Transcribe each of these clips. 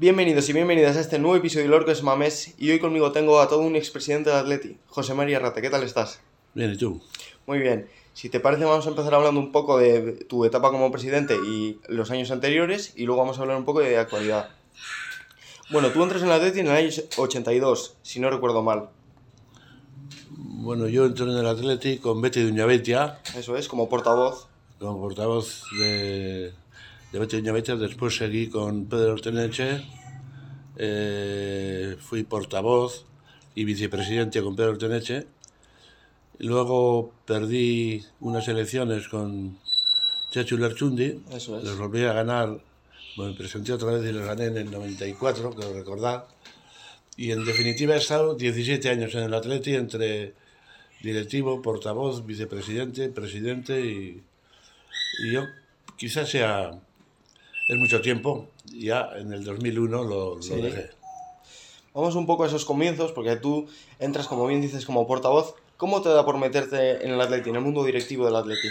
Bienvenidos y bienvenidas a este nuevo episodio de Lorco es Mames y hoy conmigo tengo a todo un expresidente de Atleti, José María Rata. ¿Qué tal estás? Bien, ¿y tú? Muy bien. Si te parece vamos a empezar hablando un poco de tu etapa como presidente y los años anteriores y luego vamos a hablar un poco de actualidad. Bueno, tú entras en el Atleti en el año 82, si no recuerdo mal. Bueno, yo entré en el Atleti con Betty de Uñabetia, Eso es, como portavoz. como portavoz de, de Betty. Después seguí con Pedro Orteneche, eh, fui portavoz y vicepresidente con Pedro Orteneche. Luego perdí unas elecciones con Chechu Lerchundi. Es. Los volví a ganar, bueno, me presenté otra vez y los gané en el 94, creo recordar. Y en definitiva he estado 17 años en el Atleti entre directivo, portavoz, vicepresidente, presidente y, y yo quizás sea, es mucho tiempo, ya en el 2001 lo, lo Sí. dejé. Vamos un poco a esos comienzos, porque tú entras, como bien dices, como portavoz. ¿Cómo te da por meterte en el Atleti, en el mundo directivo del Atleti?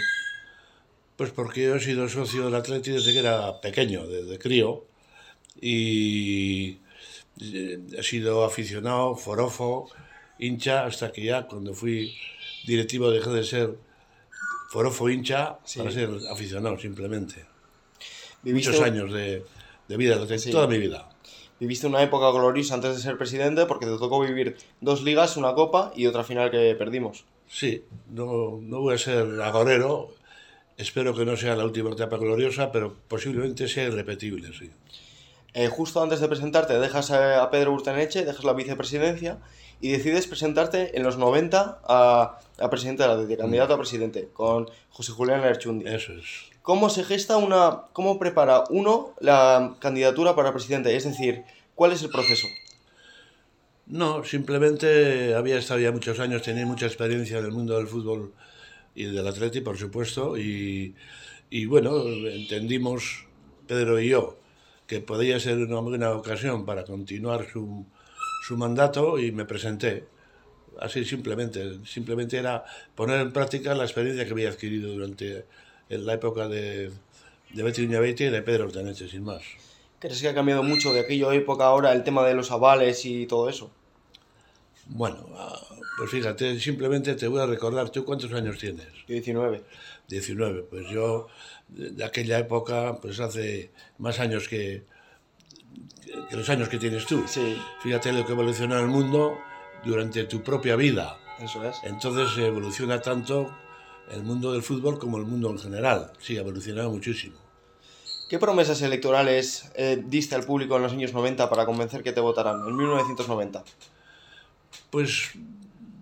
Pues porque yo he sido socio del Atleti desde que era pequeño, desde crío, y eh, he sido aficionado, forofo, hincha, hasta que ya cuando fui directivo dejé de ser forofo hincha Sí. para ser aficionado simplemente. Viviste, Muchos años de, de vida, Sí. toda mi vida. Viviste una época gloriosa antes de ser presidente, porque te tocó vivir dos ligas, una copa y otra final que perdimos. Sí, no, no voy a ser agorero, espero que no sea la última etapa gloriosa, pero posiblemente sea irrepetible, sí. Eh, justo antes de presentarte, dejas a, a Pedro Urtaneche, dejas la vicepresidencia y decides presentarte en los 90 a, a presidente de la candidato a presidente, con José Julián Lerchundi. Eso es. ¿Cómo se gesta una, cómo prepara uno la candidatura para presidente? Es decir, ¿cuál es el proceso? No, simplemente había estado ya muchos años, tenía mucha experiencia en el mundo del fútbol y del atleti, por supuesto, y, y bueno, entendimos, Pedro y yo, que podía ser una buena ocasión para continuar su, su mandato y me presenté. Así simplemente, simplemente era poner en práctica la experiencia que había adquirido durante la época de, de Betty Uñabeiti y de Pedro Ortaneche, sin más. ¿Crees que ha cambiado mucho de aquella época ahora el tema de los avales y todo eso? Bueno, ah, pues fíjate, simplemente te voy a recordar, ¿tú cuántos años tienes? Yo 19. 19. Pues yo, de de aquella época, pues hace más años que, que los años que tienes tú. Sí, Fíjate lo que evoluciona el mundo durante tu propia vida. eso es. Entonces evoluciona tanto el mundo del fútbol como el mundo en general. Sí, ha evolucionado muchísimo. ¿Qué promesas electorales eh, diste al público en los años 90 para convencer que te votaran? En 1990. Pues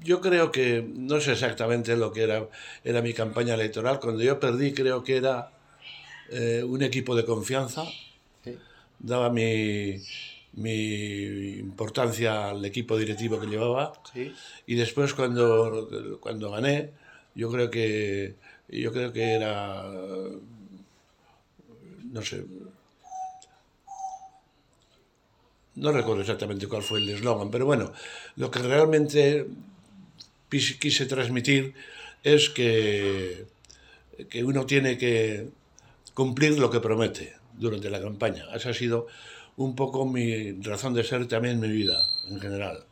yo creo que no sé exactamente lo que era, era mi campaña electoral. Cuando yo perdí creo que era eh, un equipo de confianza. Sí. Daba mi, mi importancia al equipo directivo que llevaba. Sí. Y después cuando, cuando gané, yo creo que yo creo que era no sé no recuerdo exactamente cuál fue el eslogan, pero bueno, lo que realmente quis- quise transmitir es que, que uno tiene que cumplir lo que promete durante la campaña. Esa ha sido un poco mi razón de ser también mi vida, en general.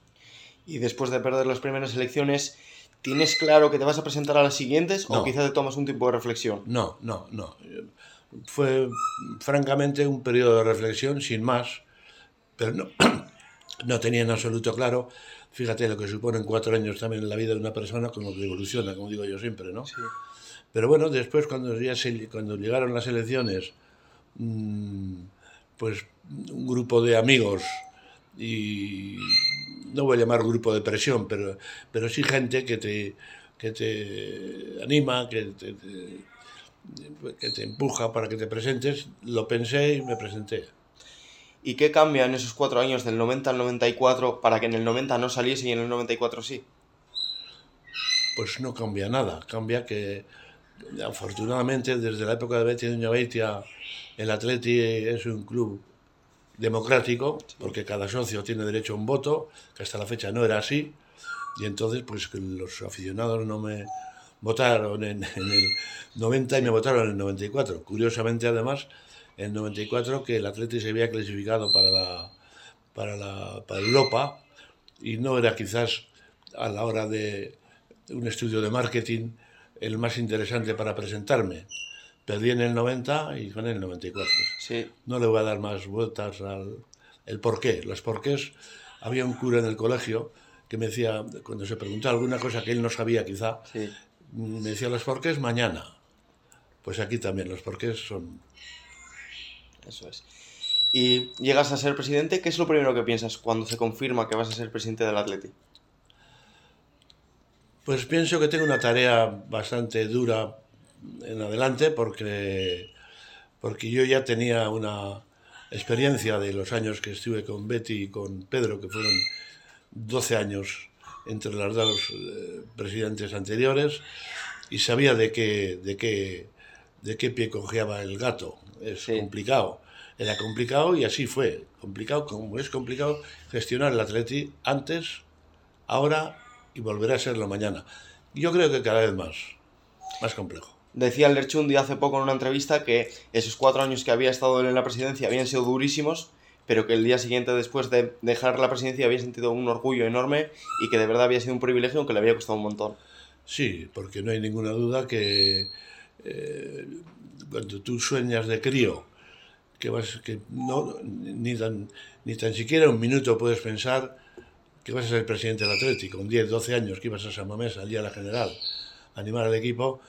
Y después de perder las primeras elecciones, ¿tienes claro que te vas a presentar a las siguientes o No. quizá te tomas un tiempo de reflexión? No, no, no. Fue francamente un periodo de reflexión sin más, pero no, no tenía en absoluto claro, fíjate lo que suponen cuatro años también en la vida de una persona, como que evoluciona, como digo yo siempre, ¿no? Sí. Pero bueno, después cuando, ya se- cuando llegaron las elecciones, mm, pues un grupo de amigos y no voy a llamar grupo de presión, pero, pero sí gente que te, que te anima, que te, te- que te empuja para que te presentes, lo pensé y me presenté. ¿Y qué cambia en esos cuatro años del 90 al 94 para que en el 90 no saliese y en el 94 sí? Pues no cambia nada, cambia que afortunadamente desde la época de Betty Doña Beitia el Atleti es un club democrático, porque cada socio tiene derecho a un voto, que hasta la fecha no era así, y entonces pues que los aficionados no me votaron en, en el 90 y me votaron en el 94. Curiosamente además, en 94 que el Atleti se había clasificado para la para la para Europa y no era quizás a la hora de un estudio de marketing el más interesante para presentarme. Perdí en el 90 y con el 94. Sí. No le voy a dar más vueltas al el por qué. Los porqués, había un cura en el colegio que me decía, cuando se preguntaba alguna cosa que él no sabía quizá, Sí. me decía los porqués mañana. Pues aquí también los porqués son... Eso es. Y llegas a ser presidente, ¿qué es lo primero que piensas cuando se confirma que vas a ser presidente del Atleti? Pues pienso que tengo una tarea bastante dura en adelante porque, porque yo ya tenía una experiencia de los años que estuve con Betty y con Pedro, que fueron 12 años entre los dos eh, presidentes anteriores, y sabía de qué, de qué, de qué pie cojeaba el gato. Es Sí. complicado. Era complicado y así fue. Complicado como es complicado gestionar el Atleti antes, ahora y volverá a serlo mañana. Yo creo que cada vez más, más complejo. Decía Lerchundi hace poco en una entrevista que esos cuatro años que había estado en la presidencia habían sido durísimos, pero que el día siguiente después de dejar la presidencia había sentido un orgullo enorme y que de verdad había sido un privilegio aunque le había costado un montón. Sí, porque no hay ninguna duda que eh, cuando tú sueñas de crío, que vas que no ni tan ni tan siquiera un minuto puedes pensar que vas a ser presidente del Atlético, con 10, 12 años que ibas a San Mamés al día de la general, a animar al equipo,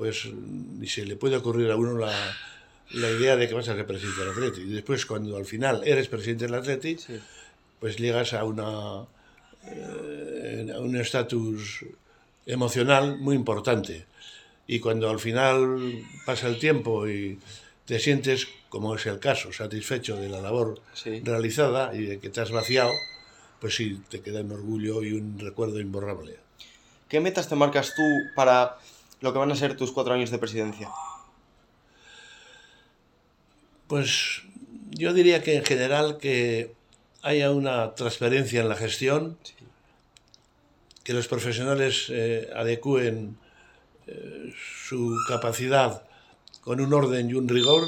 pues ni se le puede ocurrir a uno la, la idea de que vas a ser presidente del Atlético. Y después cuando al final eres presidente del Atlético, Sí. pues llegas a una eh, a un estatus emocional muy importante y cuando al final pasa el tiempo y te sientes como es el caso satisfecho de la labor Sí. realizada y de que te has vaciado pues sí te queda un orgullo y un recuerdo imborrable ¿Qué metas te marcas tú para lo que van a ser tus cuatro años de presidencia? Pues yo diría que en general que haya una transparencia en la gestión, que los profesionales eh, adecúen eh, su capacidad con un orden y un rigor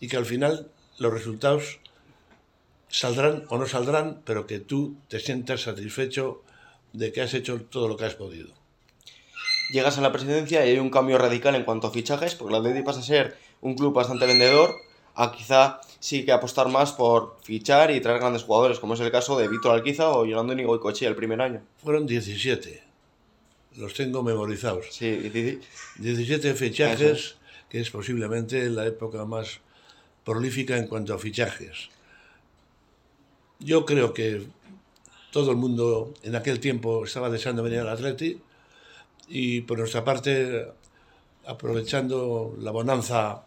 y que al final los resultados saldrán o no saldrán, pero que tú te sientas satisfecho de que has hecho todo lo que has podido. Llegas a la presidencia y hay un cambio radical en cuanto a fichajes, porque el Atleti pasa a ser un club bastante vendedor, a quizá sí que apostar más por fichar y traer grandes jugadores, como es el caso de Víctor Alquiza o Yolando Nigoicoechea el primer año. Fueron 17, los tengo memorizados. Sí, y di- 17 fichajes, que es posiblemente la época más prolífica en cuanto a fichajes. Yo creo que todo el mundo en aquel tiempo estaba deseando venir al Atleti y por nuestra parte, aprovechando la bonanza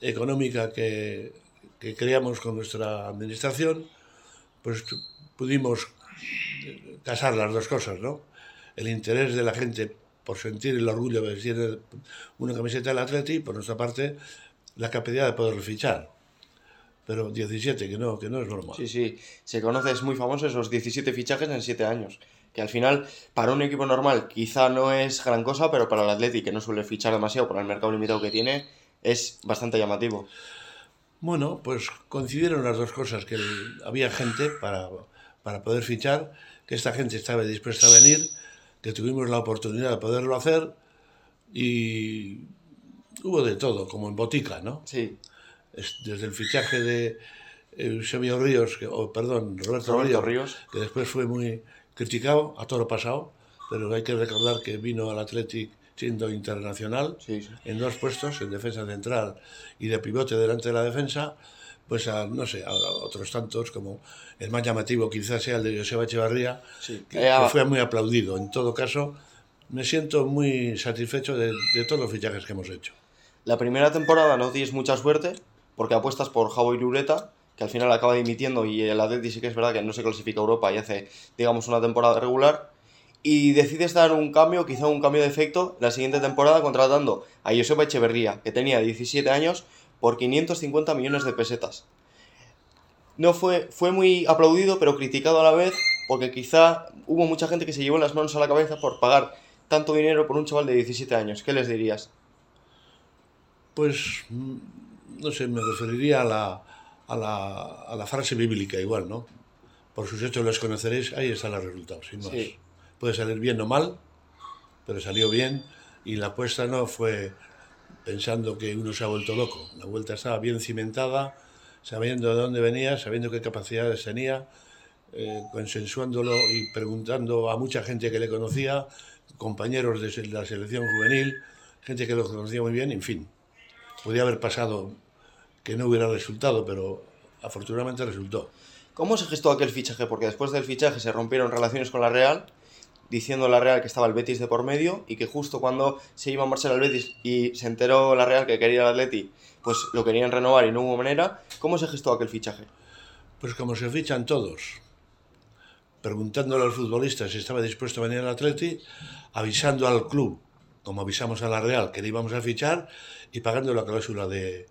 económica que, que creamos con nuestra administración, pues pudimos casar las dos cosas, ¿no? El interés de la gente por sentir el orgullo de vestir una camiseta del Atleti y por nuestra parte la capacidad de poder fichar. Pero 17, que no, que no es normal. Sí, sí, se conoce, es muy famoso esos 17 fichajes en 7 años. Que al final, para un equipo normal, quizá no es gran cosa, pero para el Atleti, que no suele fichar demasiado por el mercado limitado que tiene, es bastante llamativo. Bueno, pues coincidieron las dos cosas, que el- había gente para, para poder fichar, que esta gente estaba dispuesta a venir, que tuvimos la oportunidad de poderlo hacer y hubo de todo, como en botica, ¿no? Sí, Es- Desde el fichaje de Eusebio Ríos, que- o perdón, Roberto, Roberto Ríos, Ríos. que después fue muy criticado a todo lo pasado, pero hay que recordar que vino al Athletic siendo internacional Sí, sí. en dos puestos, en defensa central y de pivote delante de la defensa, pues a, no sé, a otros tantos, como el más llamativo quizás sea el de Joseba Echevarría, Sí. que, Eh, ah, que fue muy aplaudido. En todo caso, me siento muy satisfecho de, de todos los fichajes que hemos hecho. La primera temporada no tienes mucha suerte, porque apuestas por Javo y Lureta, que al final acaba dimitiendo y el Atleti sí que es verdad que no se clasifica a Europa y hace, digamos, una temporada regular. Y decides dar un cambio, quizá un cambio de efecto, la siguiente temporada contratando a Joseba Echeverría, que tenía 17 años, por 550 millones de pesetas. No fue, fue muy aplaudido, pero criticado a la vez, porque quizá hubo mucha gente que se llevó las manos a la cabeza por pagar tanto dinero por un chaval de 17 años. ¿Qué les dirías? Pues mm, no sé, me referiría a la, a la, a la frase bíblica igual, ¿no? Por sus hechos los conoceréis, ahí están los resultados, sin más. Sí. Puede salir bien o mal, pero salió bien y la apuesta no fue pensando que uno se ha vuelto loco. La vuelta estaba bien cimentada, sabiendo de dónde venía, sabiendo qué capacidades tenía, eh, consensuándolo y preguntando a mucha gente que le conocía, compañeros de la selección juvenil, gente que lo conocía muy bien, en fin. Podía haber pasado que no hubiera resultado, pero afortunadamente resultó. ¿Cómo se gestó aquel fichaje? Porque después del fichaje se rompieron relaciones con la Real, diciendo la Real que estaba el Betis de por medio y que justo cuando se iba a marchar al Betis y se enteró la Real que quería el Atleti, pues lo querían renovar y no hubo manera. ¿Cómo se gestó aquel fichaje? Pues como se fichan todos, preguntándole al futbolista si estaba dispuesto a venir al Atleti, avisando al club, como avisamos a la Real, que le íbamos a fichar y pagando la cláusula de,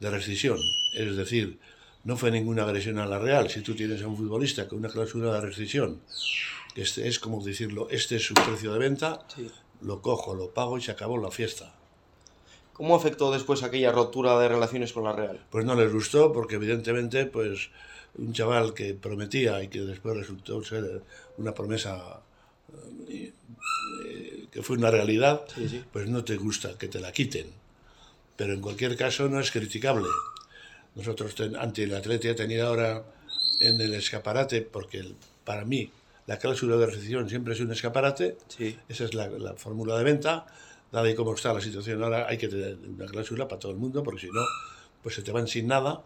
de rescisión. Es decir, no fue ninguna agresión a la Real. Si tú tienes a un futbolista con una cláusula de rescisión, que este es como decirlo, este es su precio de venta, Sí. lo cojo, lo pago y se acabó la fiesta. ¿Cómo afectó después aquella rotura de relaciones con la Real? Pues no les gustó porque evidentemente pues un chaval que prometía y que después resultó ser una promesa eh, que fue una realidad, Sí, sí. pues no te gusta que te la quiten. Pero en cualquier caso no es criticable. Nosotros ten- ante el Atleti ha tenido ahora en el escaparate, porque el- para mí la cláusula de rescisión siempre es un escaparate, Sí. esa es la, la fórmula de venta. Dada y cómo está la situación ahora, hay que tener una cláusula para todo el mundo, porque si no, pues se te van sin nada.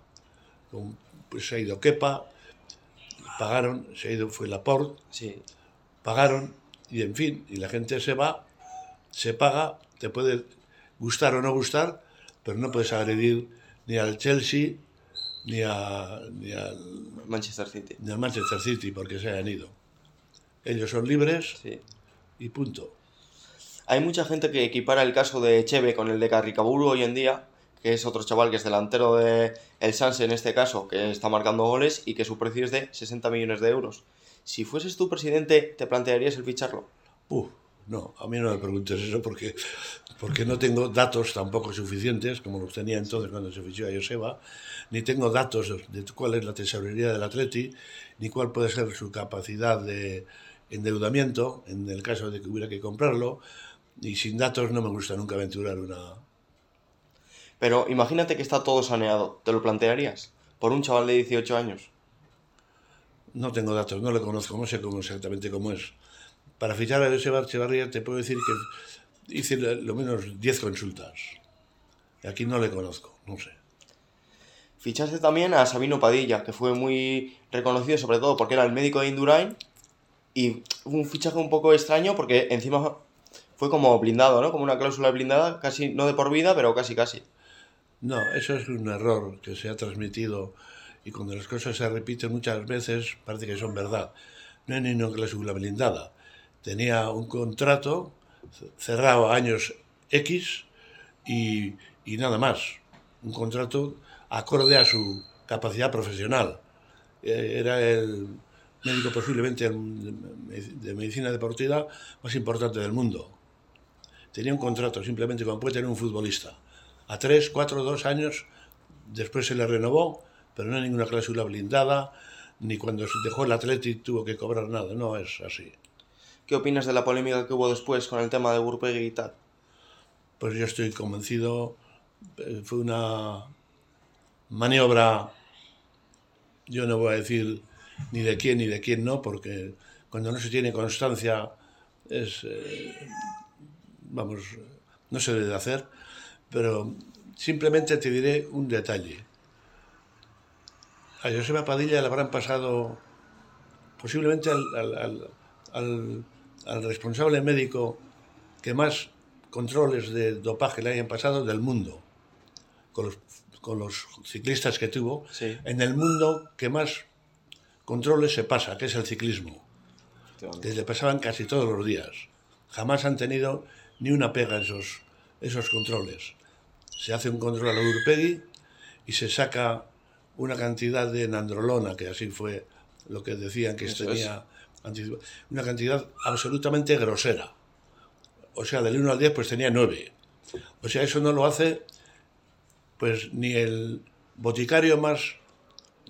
Pues se ha ido Kepa, pagaron, se ha ido, fue Laporte, Sí. pagaron, y en fin, y la gente se va, se paga, te puede gustar o no gustar, pero no puedes agredir ni al Chelsea ni, a, ni, al, Manchester City. ni al Manchester City, porque se hayan ido. Ellos son libres Sí. y punto. Hay mucha gente que equipara el caso de Cheve con el de Carricaburu hoy en día, que es otro chaval que es delantero de el Sanse en este caso, que está marcando goles y que su precio es de 60 millones de euros. Si fueses tú presidente, ¿te plantearías el ficharlo? Uf, no, a mí no me preguntes eso porque, porque no tengo datos tampoco suficientes, como los tenía entonces cuando se fichó a Joseba, ni tengo datos de cuál es la tesorería del Atleti, ni cuál puede ser su capacidad de endeudamiento en el caso de que hubiera que comprarlo, y sin datos no me gusta nunca aventurar una... Pero imagínate que está todo saneado, ¿te lo plantearías? Por un chaval de 18 años. No tengo datos, no le conozco, no sé cómo exactamente cómo es. Para fichar a Echevarría te puedo decir que hice lo menos 10 consultas. Y aquí no le conozco, no sé. Fichaste también a Sabino Padilla, que fue muy reconocido sobre todo porque era el médico de Indurain. Y un fichaje un poco extraño porque encima fue como blindado, ¿no? Como una cláusula blindada, casi no de por vida, pero casi casi. No, eso es un error que se ha transmitido y cuando las cosas se repiten muchas veces parece que son verdad. No hay ni una cláusula blindada. Tenía un contrato cerrado a años X y, y nada más. Un contrato acorde a su capacidad profesional. Eh, Era el médico posiblemente de medicina deportiva más importante del mundo. Tenía un contrato simplemente como puede tener un futbolista a tres, cuatro, dos años, después se le renovó, pero no hay ninguna cláusula blindada, ni cuando dejó el Athletic tuvo que cobrar nada, no es así. ¿Qué opinas de la polémica que hubo después con el tema de Burpegui y tal? Pues yo estoy convencido, eh, fue una maniobra, yo no voy a decir ni de quién ni de quién no, porque cuando no se tiene constancia es, eh, vamos, no se debe hacer, pero simplemente te diré un detalle. A Joseba Padilla le habrán pasado posiblemente al, al, al responsable médico que más controles de dopaje le hayan pasado del mundo, con los, con los ciclistas que tuvo, Sí. en el mundo que más controles se pasa, que es el ciclismo, que le pasaban casi todos los días. Jamás han tenido ni una pega esos, esos controles. Se hace un control a la Urpegui y se saca una cantidad de nandrolona, que así fue lo que decían que Eso tenía, anticipa- una cantidad absolutamente grosera. O sea, del 1 al 10 pues tenía 9. O sea, eso no lo hace pues ni el boticario más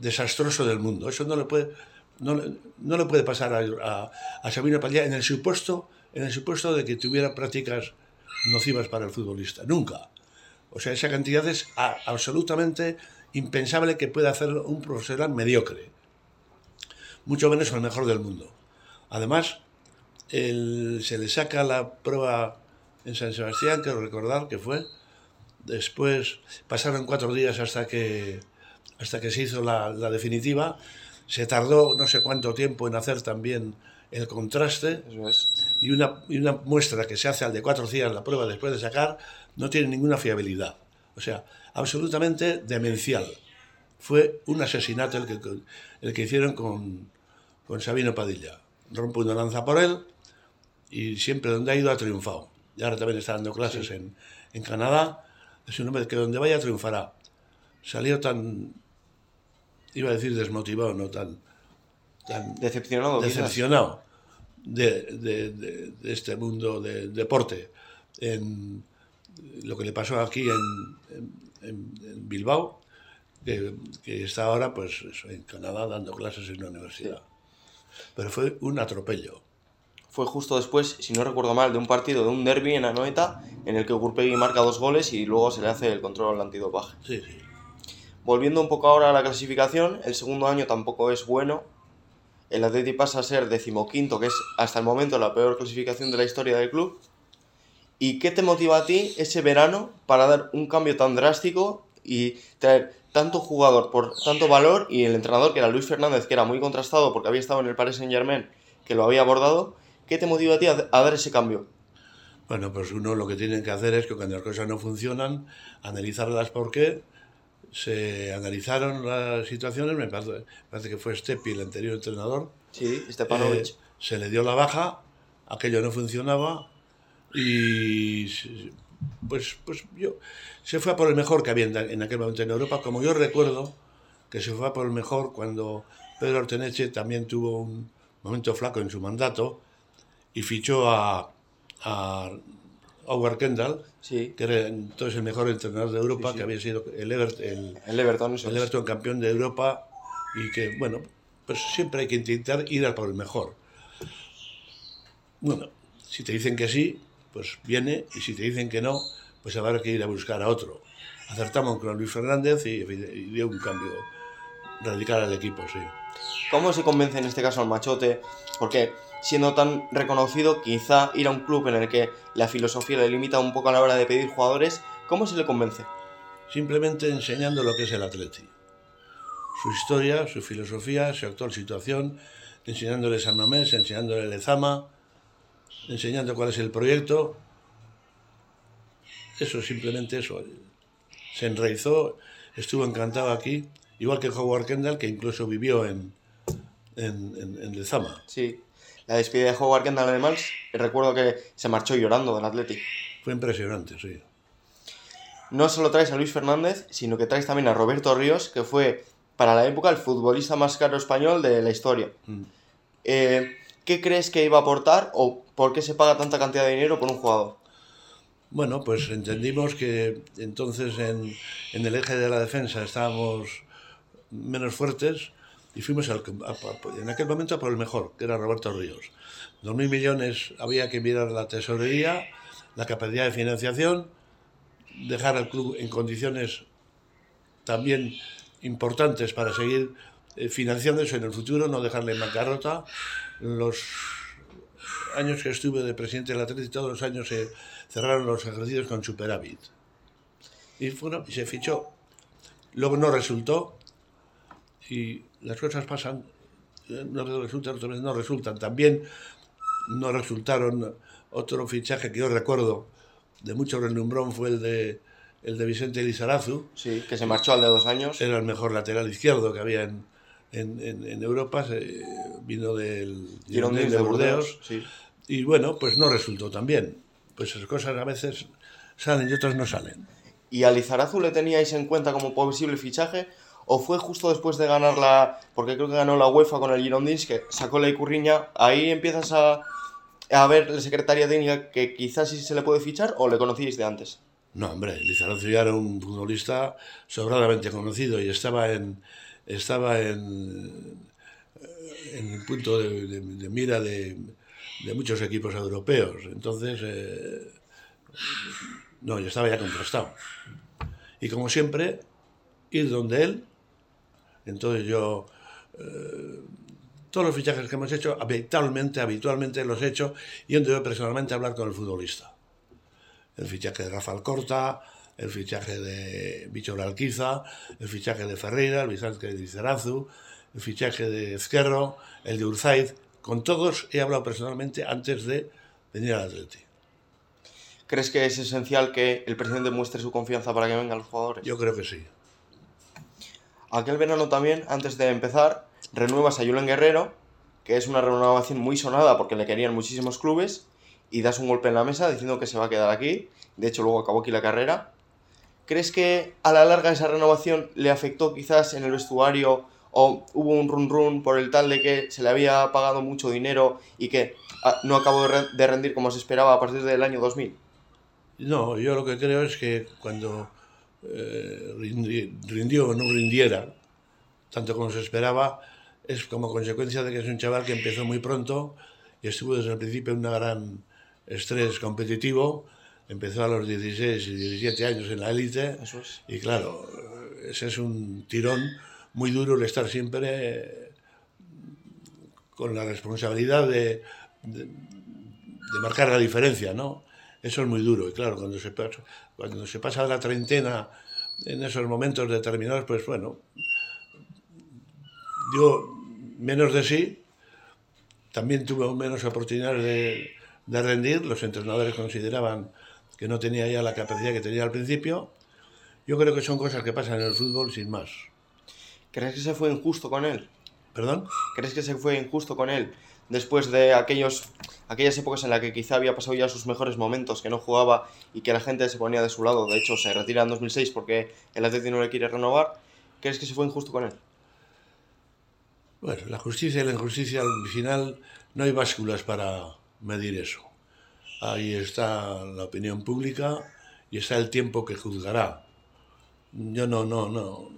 desastroso del mundo. Eso no le puede, no, no le puede pasar a, a, a Sabino en el supuesto en el supuesto de que tuviera prácticas nocivas para el futbolista. Nunca. O sea, esa cantidad es a- absolutamente impensable que pueda hacer un profesional mediocre. Mucho menos el mejor del mundo. Además, el- se le saca la prueba en San Sebastián, quiero recordar que fue. Después pasaron cuatro días hasta que, hasta que se hizo la, la definitiva. Se tardó no sé cuánto tiempo en hacer también el contraste Eso es. y una, y una muestra que se hace al de cuatro días la prueba después de sacar no tiene ninguna fiabilidad. O sea, absolutamente demencial. Fue un asesinato el que, el que hicieron con, con Sabino Padilla. Rompe una lanza por él y siempre donde ha ido ha triunfado. Y ahora también está dando clases en, en Canadá. Es un hombre que donde vaya triunfará. Salió tan, iba a decir desmotivado, no tan, tan Decepcionado. decepcionado de, de- de- de este mundo del deporte. En lo que le pasó aquí en, en- Bilbao, que, que está ahora pues en Canadá dando clases en una universidad. Pero fue un atropello. Fue justo después, si no recuerdo mal, de un partido, de un derby en Anoeta, en el que Gurpegui marca dos goles y luego se le hace el control antidopaje. Sí, sí. Volviendo un poco ahora a la clasificación, el segundo año tampoco es bueno. El Atleti pasa a ser decimoquinto, que es hasta el momento la peor clasificación de la historia del club. ¿Y qué te motiva a ti ese verano para dar un cambio tan drástico y traer tanto jugador por tanto valor y el entrenador que era Luis Fernández, que era muy contrastado porque había estado en el Paris Saint Germain, que lo había abordado? ¿Qué te motiva a ti a, a dar ese cambio? Bueno, pues uno lo que tiene que hacer es que cuando las cosas no funcionan, analizarlas por qué. Se analizaron las situaciones, me parece, me parece que fue Stepi, el anterior entrenador, Sí, Stepanovic. Eh, se le dio la baja, aquello no funcionaba y pues, pues yo se fue a por el mejor que había en, aquel momento en Europa, como yo recuerdo que se fue a por el mejor cuando Pedro Orteneche también tuvo un momento flaco en su mandato y fichó a, a Howard Kendall, sí, que era entonces el mejor entrenador de Europa, Sí, sí. que había sido el, Ever- el, el Everton. el. Everton campeón de Europa y que, bueno, pues siempre hay que intentar ir a por el mejor. Bueno, si te dicen que sí, pues viene, y si te dicen que no, pues habrá que ir a buscar a otro. Acertamos con Luis Fernández y, y dio un cambio radical al equipo, sí. ¿Cómo se convence en este caso al machote? Porque siendo tan reconocido, quizá ir a un club en el que la filosofía le limita un poco a la hora de pedir jugadores, ¿cómo se le convence? Simplemente enseñando lo que es el Atleti. Su historia, su filosofía, su actual situación, enseñándole San Mamés, enseñándole Lezama, enseñando cuál es el proyecto. Eso, simplemente eso. Se enraizó, estuvo encantado aquí, igual que Howard Kendall, que incluso vivió en, en, en- en Lezama. Sí. La despedida de Howard Kendall además, recuerdo que se marchó llorando del Athletic. Fue impresionante, sí. No solo traes a Luis Fernández, sino que traes también a Roberto Ríos, que fue para la época el futbolista más caro español de la historia. Mm. Eh, ¿Qué crees que iba a aportar o por qué se paga tanta cantidad de dinero por un jugador? Bueno, pues entendimos que entonces en, en el eje de la defensa estábamos menos fuertes y fuimos en aquel momento por el mejor, que era Roberto Ríos. Dos mil millones había que mirar la tesorería, la capacidad de financiación, dejar al club en condiciones también importantes para seguir eh, financiando eso en el futuro, no dejarle en bancarrota. Los años que estuve de presidente del Atlético, todos los años se cerraron los ejercicios con superávit. Y bueno, y se fichó. Luego no resultó y las cosas pasan, eh, una vez resultan, otras veces no resultan. También no resultaron otro fichaje que yo recuerdo de mucho renombrón fue el de el de Vicente Lizarazu, Sí, que se marchó al de dos años. era el mejor lateral izquierdo que había en, en, en- en Europa, se- vino del Girondins de de Burdeos, Burdeos. Sí. y bueno, pues no resultó tan bien. Pues esas cosas a veces salen y otras no salen. ¿Y a Lizarazu le teníais en cuenta como posible fichaje? ¿O fue justo después de ganar la... Porque creo que ganó la UEFA con el Girondins, que sacó la Icurriña. ¿Ahí empiezas a, a ver la secretaria técnica que quizás sí se le puede fichar o le conocíais de antes? No, hombre, Lizarazu ya era un futbolista sobradamente conocido y estaba en, estaba en, en el punto de, de- de mira de, de muchos equipos europeos. Entonces, eh, no, ya estaba ya contrastado. Y como siempre, ir donde él. Entonces yo, eh, todos los fichajes que hemos hecho, habitualmente, habitualmente los he hecho yendo yo personalmente a hablar con el futbolista. El fichaje de Rafael Corta, el fichaje de Bichor Alquiza, el fichaje de Ferreira, el fichaje de Lizarazu, el fichaje de Ezquerro, el de Urzaiz. Con todos he hablado personalmente antes de venir al Atleti. ¿Crees que es esencial que el presidente muestre su confianza para que vengan los jugadores? Yo creo que sí. Aquel verano también, antes de empezar, renuevas a Julen Guerrero, que es una renovación muy sonada porque le querían muchísimos clubes, y das un golpe en la mesa diciendo que se va a quedar aquí. De hecho, luego acabó aquí la carrera. ¿Crees que a la larga esa renovación le afectó quizás en el vestuario o hubo un run run por el tal de que se le había pagado mucho dinero y que ah, no acabó de re- de rendir como se esperaba a partir del año 2000? No, yo lo que creo es que cuando eh, rindi- rindió o no rindiera, tanto como se esperaba, es como consecuencia de que es un chaval que empezó muy pronto y estuvo desde el principio en un gran estrés competitivo. Empezó a los 16 y 17 años en la élite. Eso es. Y claro, ese es un tirón muy duro el estar siempre eh, con la responsabilidad de, de- de marcar la diferencia, ¿no? Eso es muy duro. Y claro, cuando se, pasa- cuando se pasa la treintena en esos momentos determinados, pues bueno, dio menos de sí, también tuvo menos oportunidades de, de rendir, los entrenadores consideraban que no tenía ya la capacidad que tenía al principio. Yo creo que son cosas que pasan en el fútbol sin más. ¿Crees que se fue injusto con él? ¿Perdón? ¿Crees que se fue injusto con él? Después de aquellos, aquellas épocas en las que quizá había pasado ya sus mejores momentos, que no jugaba y que la gente se ponía de su lado. De hecho, se retira en 2006 porque el Atleti no le quiere renovar. ¿Crees que se fue injusto con él? Bueno, la justicia y la injusticia al final no hay básculas para medir eso. Ahí está la opinión pública y está el tiempo que juzgará. Yo no, no, no,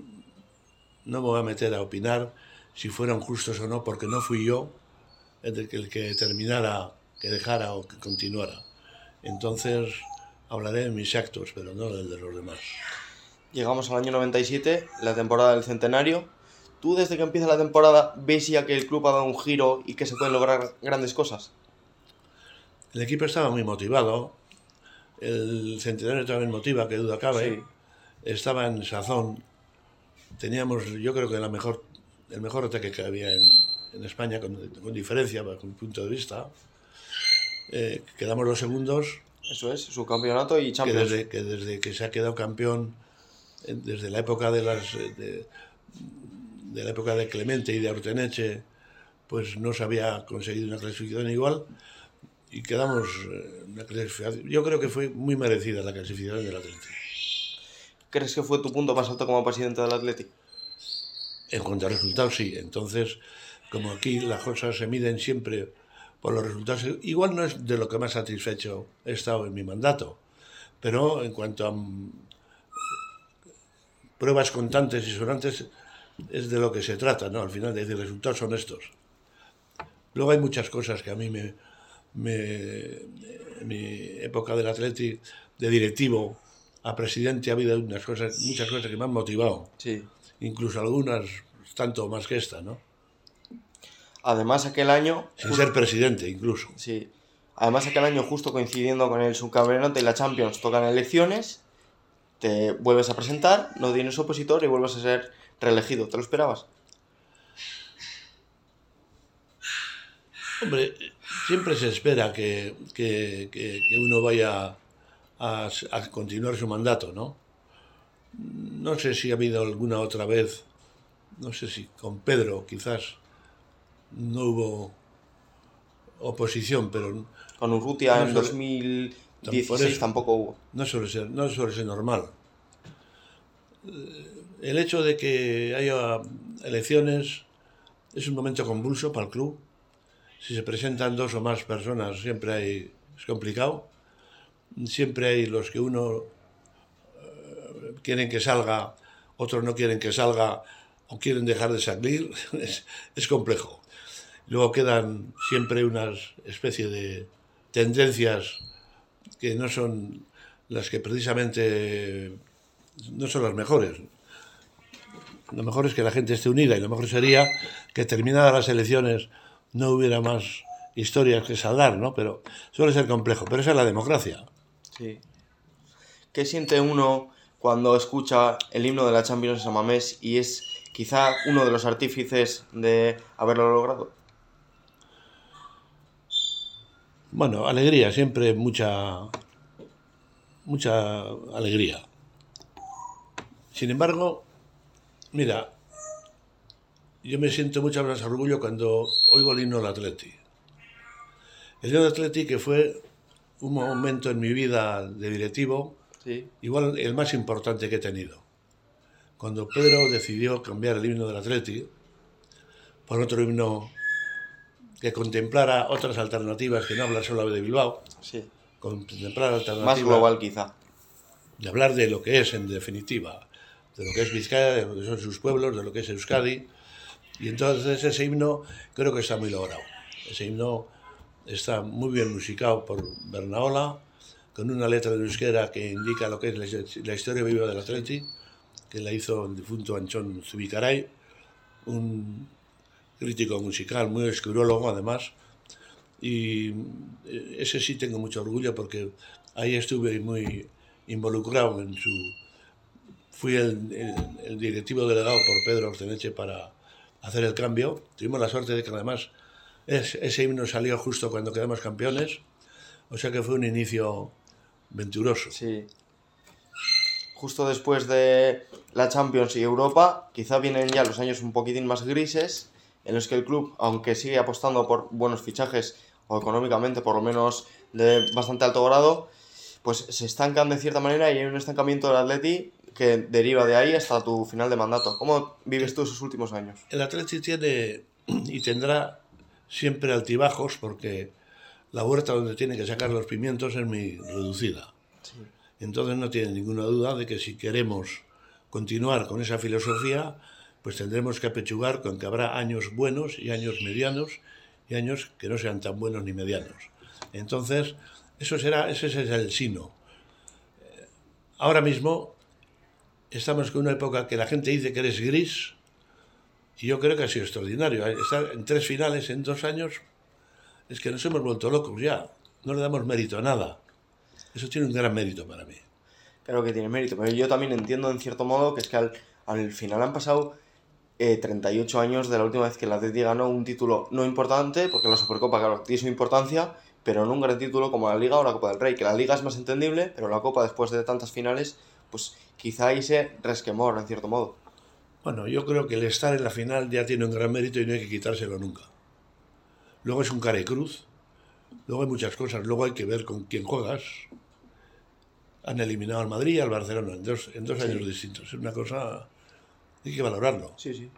no me voy a meter a opinar si fueron justos o no, porque no fui yo el que, determinara que dejara o que continuara. Entonces hablaré de mis actos, pero no del de los demás. Llegamos al año 97, la temporada del centenario. ¿Tú desde que empieza la temporada ves ya que el club ha dado un giro y que se pueden lograr grandes cosas? El equipo estaba muy motivado, el centenario también motiva, que duda cabe. Sí. estaba en sazón. Teníamos, yo creo que la mejor, el mejor ataque que había en, en España, con, con diferencia, bajo mi punto de vista. Eh, quedamos los segundos, Eso es, su campeonato y que Champions. desde, que desde que se ha quedado campeón, desde la época de las eh, de, de la época de Clemente y de Orteneche, pues no se había conseguido una clasificación igual y quedamos eh, una clasificación. Yo creo que fue muy merecida la clasificación del Atlético. ¿Crees que fue tu punto más alto como presidente del Atleti? En cuanto a resultados, sí. Entonces, como aquí las cosas se miden siempre por los resultados, igual no es de lo que más satisfecho he estado en mi mandato, pero en cuanto a mm, pruebas contantes y sonantes, es de lo que se trata, ¿no? Al final, de decir, resultados son estos. Luego hay muchas cosas que a mí me, me en mi época del Atleti, de directivo a presidente, ha habido unas cosas, muchas cosas que me han motivado Sí. incluso algunas tanto más que esta, ¿no? Además, aquel año. Sin ser presidente, incluso. Sí. Además, aquel año, justo coincidiendo con el subcampeonato y la Champions, tocan elecciones, te vuelves a presentar, no tienes opositor y vuelves a ser reelegido. ¿Te lo esperabas? Hombre, siempre se espera que, que- que- que uno vaya a, a continuar su mandato, ¿no? No sé si ha habido alguna otra vez, no sé si con Pedro quizás no hubo oposición, pero Con Urrutia No en suele- 2016 por eso. tampoco hubo. no suele ser, no suele ser normal. El hecho de que haya elecciones es un momento convulso para el club. Si se presentan dos o más personas, siempre hay, es complicado. Siempre hay los que uno quieren que salga, otros no quieren que salga o quieren dejar de salir, es, es complejo. Luego quedan siempre unas especie de tendencias que no son las que precisamente no son las mejores. Lo mejor es que la gente esté unida y lo mejor sería que terminadas las elecciones no hubiera más historias que saldar, ¿no? Pero suele ser complejo, pero esa es la democracia. Sí. ¿Qué siente uno cuando escucha el himno de la Champions en Mamés y es quizá uno de los artífices de haberlo logrado? Bueno, alegría, siempre mucha mucha alegría. Sin embargo, mira, yo me siento mucho más orgullo cuando oigo el himno del Atleti. El himno del Atleti que fue un momento en mi vida de directivo, Sí. igual el más importante que he tenido. Cuando Pedro decidió cambiar el himno del Atleti por otro himno que contemplara otras alternativas, que no habla solo de Bilbao, Sí. contemplar alternativas Más global quizá. de hablar de lo que es en definitiva, de lo que es Vizcaya, de lo que son sus pueblos, de lo que es Euskadi. Y entonces ese himno creo que está muy logrado. Ese himno está muy bien musicado por Bernaola, con una letra de euskera que indica lo que es la, historia viva del Atleti, que la hizo el difunto Anchón Zubicaray, un crítico musical, muy escurólogo además. Y eh, ese sí tengo mucho orgullo porque ahí estuve muy involucrado en su... Fui el, el- el directivo delegado por Pedro Orceneche para hacer el cambio. Tuvimos la suerte de que además es- ese himno salió justo cuando quedamos campeones, o sea que fue un inicio venturoso. Sí. Justo después de la Champions y Europa, quizá vienen ya los años un poquitín más grises, en los que el club, aunque sigue apostando por buenos fichajes o económicamente por lo menos de bastante alto grado, pues se estancan de cierta manera y hay un estancamiento del Atleti que deriva de ahí hasta tu final de mandato. ¿Cómo vives tú esos últimos años? El Atleti tiene y tendrá siempre altibajos porque la huerta donde tiene que sacar los pimientos es muy reducida. Entonces no tiene ninguna duda de que si queremos continuar con esa filosofía, pues tendremos que apechugar con que habrá años buenos y años medianos y años que no sean tan buenos ni medianos. Entonces, eso será, ese es el sino. Ahora mismo estamos con una época que la gente dice que eres gris y yo creo que ha sido extraordinario. Estar en tres finales en dos años es que nos hemos vuelto locos ya. No le damos mérito a nada. Eso tiene un gran mérito para mí. Claro que tiene mérito, pero yo también entiendo en cierto modo que es que al, al final han pasado eh, 38 años de la última vez que el Atleti ganó un título no importante, porque la Supercopa, claro, tiene su importancia, pero no un gran título como la Liga o la Copa del Rey, que la Liga es más entendible, pero la Copa después de tantas finales, pues quizá ahí se resquemor en cierto modo. Bueno, yo creo que el estar en la final ya tiene un gran mérito y no hay que quitárselo nunca. Luego es un cara y cruz. Luego hay muchas cosas. Luego hay que ver con quién juegas. Han eliminado al Madrid y al Barcelona en dos, en dos Sí. años distintos. Es una cosa... Hay que valorarlo. Sí, sí.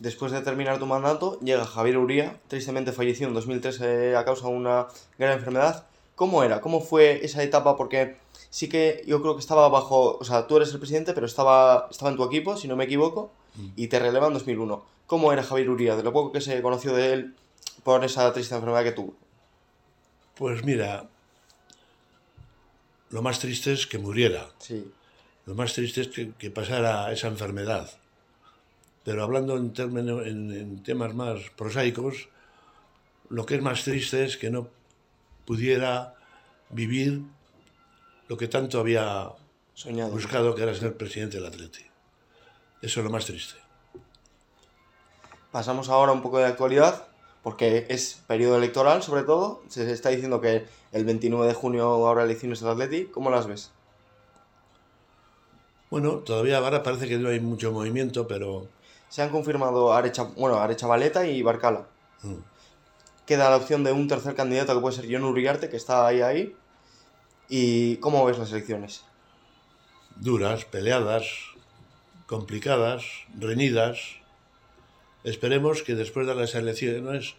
Después de terminar tu mandato, llega Javier Uría, tristemente falleció en 2003 a causa de una gran enfermedad. ¿Cómo era? ¿Cómo fue esa etapa? Porque sí que yo creo que estaba bajo, o sea, tú eres el presidente, pero estaba, estaba en tu equipo, si no me equivoco, y te releva en 2001. ¿Cómo era Javier Uría? De lo poco que se conoció de él por esa triste enfermedad que tuvo. Pues mira, lo más triste es que muriera. Sí, Lo más triste es que, que pasara esa enfermedad. Pero hablando en, términos, en, en temas más prosaicos, lo que es más triste es que no pudiera vivir lo que tanto había soñado. buscado, que era ser presidente del Atleti. Eso es lo más triste. Pasamos ahora un poco de actualidad, porque es periodo electoral sobre todo. Se está diciendo que el 29 de junio habrá elecciones del Atleti. ¿Cómo las ves? Bueno, todavía ahora parece que no hay mucho movimiento, pero Se han confirmado Arecha, bueno, Arechavaleta y Barcala. mm, Queda la opción de un tercer candidato que puede ser John Uriarte, que está ahí ahí. ¿Y cómo ves las elecciones? duras, peleadas, complicadas, reñidas. Esperemos que después de las elecciones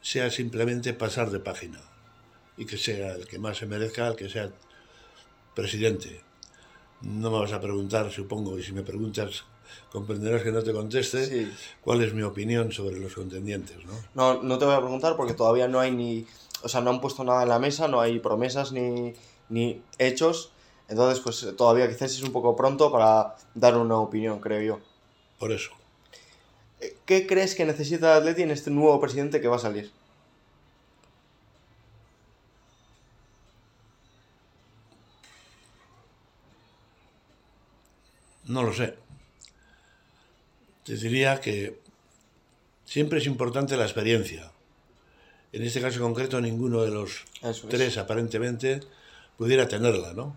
sea simplemente pasar de página y que sea el que más se merezca, el que sea presidente. No me vas a preguntar, supongo, y si me preguntas comprenderás que no te conteste Sí. cuál es mi opinión sobre los contendientes, ¿no? No, no te voy a preguntar porque todavía no hay ni. O sea, no han puesto nada en la mesa, no hay promesas ni, ni hechos. Entonces, pues todavía quizás es un poco pronto para dar una opinión, creo yo. Por eso. Eh, ¿Qué crees que necesita Atleti en este nuevo presidente que va a salir? No lo sé. Te diría que siempre es importante la experiencia. En este caso concreto, ninguno de los es. tres aparentemente pudiera tenerla, ¿no?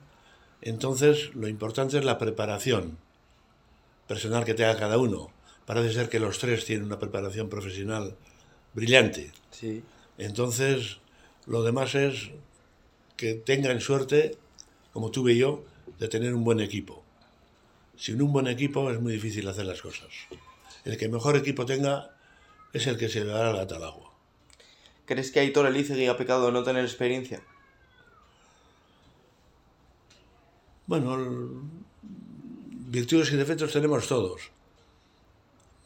Entonces, lo importante es la preparación personal que tenga cada uno. Parece ser que los tres tienen una preparación profesional brillante. Sí. Entonces, lo demás es que tengan suerte, como tuve yo, de tener un buen equipo. Sin un buen equipo es muy difícil hacer las cosas. El que mejor equipo tenga es el que se le dará gato al agua. ¿Crees que Aitor Elizegui ha pecado de no tener experiencia? Bueno, virtudes y defectos tenemos todos.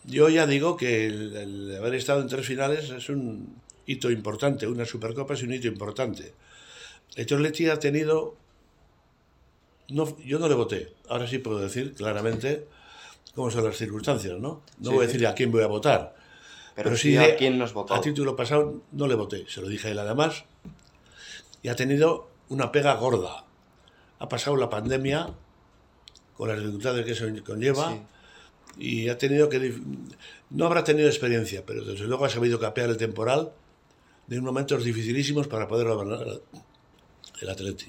Yo ya digo que el, el haber estado en tres finales es un hito importante, una Supercopa es un hito importante. El Leti ha tenido... No, yo no le voté, ahora sí puedo decir claramente cómo son las circunstancias, ¿no? No Sí. voy a decir a quién voy a votar, Pero, Pero sí sí a quién nos votó. a título pasado no le voté, se lo dije a él además. Y ha tenido una pega gorda. Ha pasado la pandemia con las dificultades que eso conlleva Sí. y ha tenido que... No habrá tenido experiencia, pero desde luego ha sabido capear el temporal de momentos dificilísimos para poder gobernar el Atleti.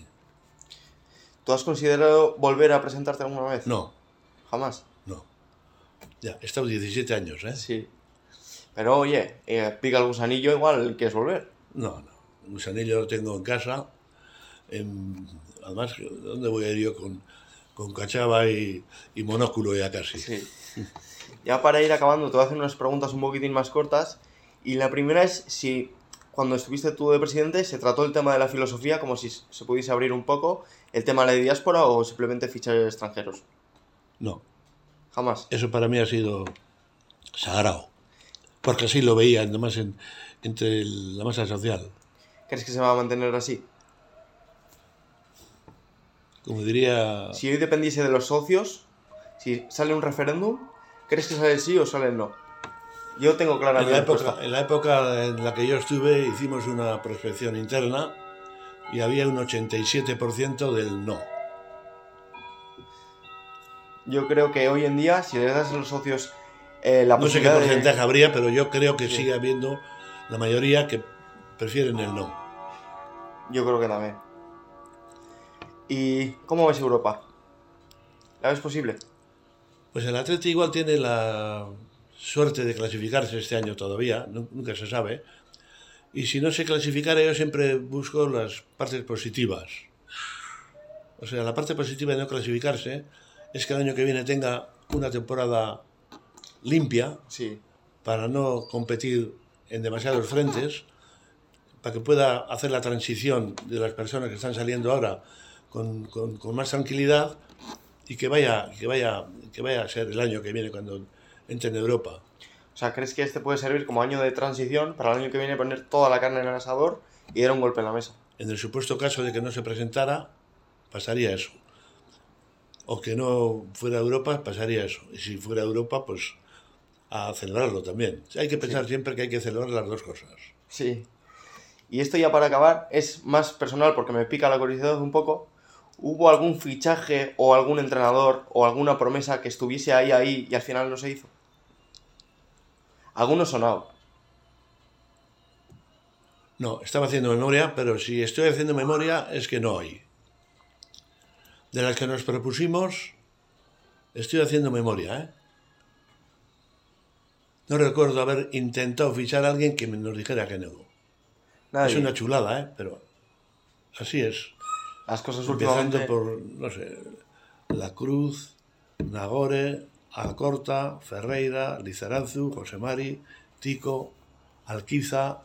¿Tú has considerado volver a presentarte alguna vez? No, Jamás. no. Ya, he estado 17 años, ¿eh? Sí. Pero oye, eh, pica el gusanillo, igual quieres volver. No, no. El gusanillo lo tengo en casa. En- además, ¿dónde voy a ir yo con, con cachava y, y monóculo ya casi? Sí. Ya para ir acabando, te voy a hacer unas preguntas un poquitín más cortas. Y la primera es si cuando estuviste tú de presidente se trató el tema de la filosofía como si se pudiese abrir un poco, el tema de la diáspora o simplemente fichar extranjeros. No, Jamás. eso para mí ha sido sagrado. Porque así lo veía, además, en- entre el- la masa social. ¿Crees que se va a mantener así? Como diría, Si hoy dependiese de los socios, si sale un referéndum, ¿crees que sale sí o sale no? Yo tengo clara en mi la, respuesta. época, en la época en la que yo estuve, hicimos una prospección interna y había un 87% del no. Yo creo que hoy en día, si le das a los socios eh, la No sé qué posibilidad de- porcentaje habría, pero yo creo que Sí. sigue habiendo la mayoría que prefieren el no. Yo creo que también. ¿Y cómo ves Europa? ¿La ves posible? Pues el Atleti igual tiene la suerte de clasificarse este año todavía, nu- nunca se sabe. Y si no se clasificara, yo siempre busco las partes positivas. O sea, la parte positiva de no clasificarse es que el año que viene tenga una temporada limpia Sí. para no competir en demasiados frentes, para que pueda hacer la transición de las personas que están saliendo ahora con, con- con más tranquilidad y que vaya, que, vaya, que vaya a ser el año que viene cuando entre en Europa. O sea, ¿crees que este puede servir como año de transición para el año que viene poner toda la carne en el asador y dar un golpe en la mesa? En el supuesto caso de que no se presentara, pasaría eso. O que no fuera Europa, pasaría eso. Y si fuera Europa, pues a celebrarlo también. Hay que pensar siempre que hay que celebrar las dos cosas. Sí. Y esto ya para acabar es más personal porque me pica la curiosidad un poco. ¿Hubo algún fichaje o algún entrenador o alguna promesa que estuviese ahí, ahí y al final no se hizo? Alguno sonado. No, estaba haciendo memoria, pero si estoy haciendo memoria es que no hay. De las que nos propusimos, estoy haciendo memoria, ¿eh? No recuerdo haber intentado fichar a alguien que nos dijera que no. Nadie. Es una chulada, ¿eh? Pero así es. Las cosas Empezando últimamente... por, no sé, La Cruz, Nagore, Alcorta, Ferreira, Lizarazu, José Mari, Tico, Alquiza,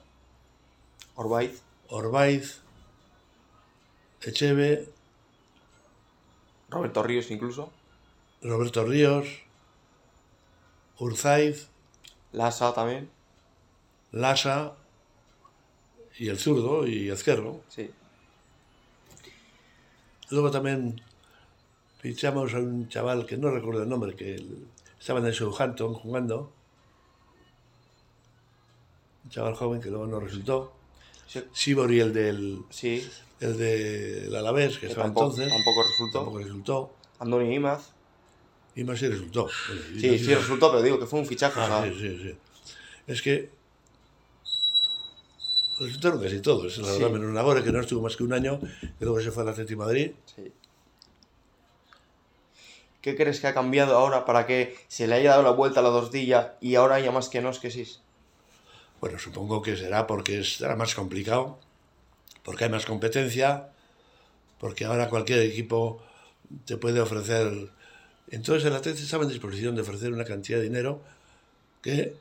Orbaiz. Orbaiz, Echeve, Roberto Ríos incluso. Roberto Ríos, Urzaiz, Lasa también. Lasa y el zurdo y Ezquerro. Sí. Luego también fichamos a un chaval que no recuerdo el nombre, que el- estaba en el Southampton jugando. Un chaval joven que luego no resultó. Sí. Sibori, el del Sí. el del Alavés, que que estaba tampoco, entonces. tampoco resultó. Tampoco resultó. Andoni Imaz. Y más sí resultó. Bueno, Sí, sí resultó, pero digo que fue un fichaje. Ah, sí, sí, sí. Es que resultaron casi todos. La Sí. verdad, menos Nagore, que no estuvo más que un año, que luego se fue al Atlético de Madrid. sí. ¿Qué crees que ha cambiado ahora para que se le haya dado la vuelta a la tortilla y ahora haya más que nos que sí? Bueno, supongo que será porque será más complicado, porque hay más competencia, porque ahora cualquier equipo te puede ofrecer. Entonces el Atlético estaba en disposición de ofrecer una cantidad de dinero que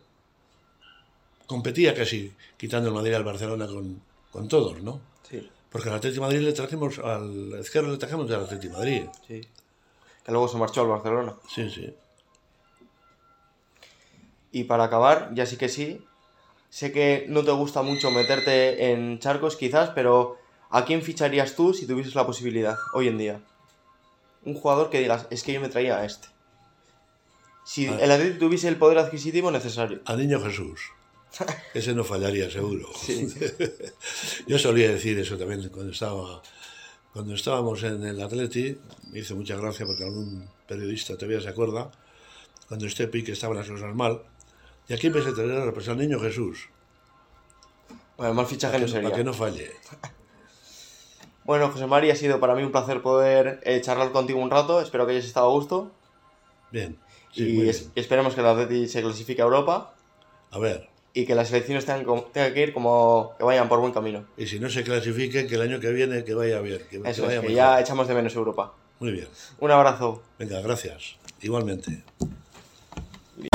competía casi quitando el Madrid al Barcelona con, con todos, ¿no? Sí, Porque al Atlético de Madrid le trajimos, al izquierdo le trajimos del Atlético de Madrid. sí. Que luego se marchó al Barcelona. Sí, sí. Y para acabar, ya sí que sí, sé que no te gusta mucho meterte en charcos quizás, pero ¿a quién ficharías tú si tuvieses la posibilidad hoy en día? Un jugador que digas, es que yo me traía a este. Si Ah. el Atlético tuviese el poder adquisitivo necesario. Al niño Jesús. Ese no fallaría, seguro. Sí. Yo solía decir eso también cuando estaba cuando estábamos en el Atleti. Me hizo mucha gracia porque algún periodista todavía se acuerda. Cuando este pique estaban las cosas mal. Y aquí empecé a tener pues, al niño Jesús. Bueno, mal fichaje Para no que, para sería. que no falle. Bueno, José María, ha sido para mí un placer poder eh, charlar contigo un rato. Espero que hayas estado a gusto. Bien. Sí, y bien. Es, esperemos que el Atleti se clasifique a Europa. A ver. Y que las selecciones tengan, tengan, que ir como que vayan por buen camino. Y si no se clasifiquen, que el año que viene que vaya bien. Que, Eso que vaya es, que ya echamos de menos Europa. Muy bien. Un abrazo. Venga, gracias. Igualmente. Bien.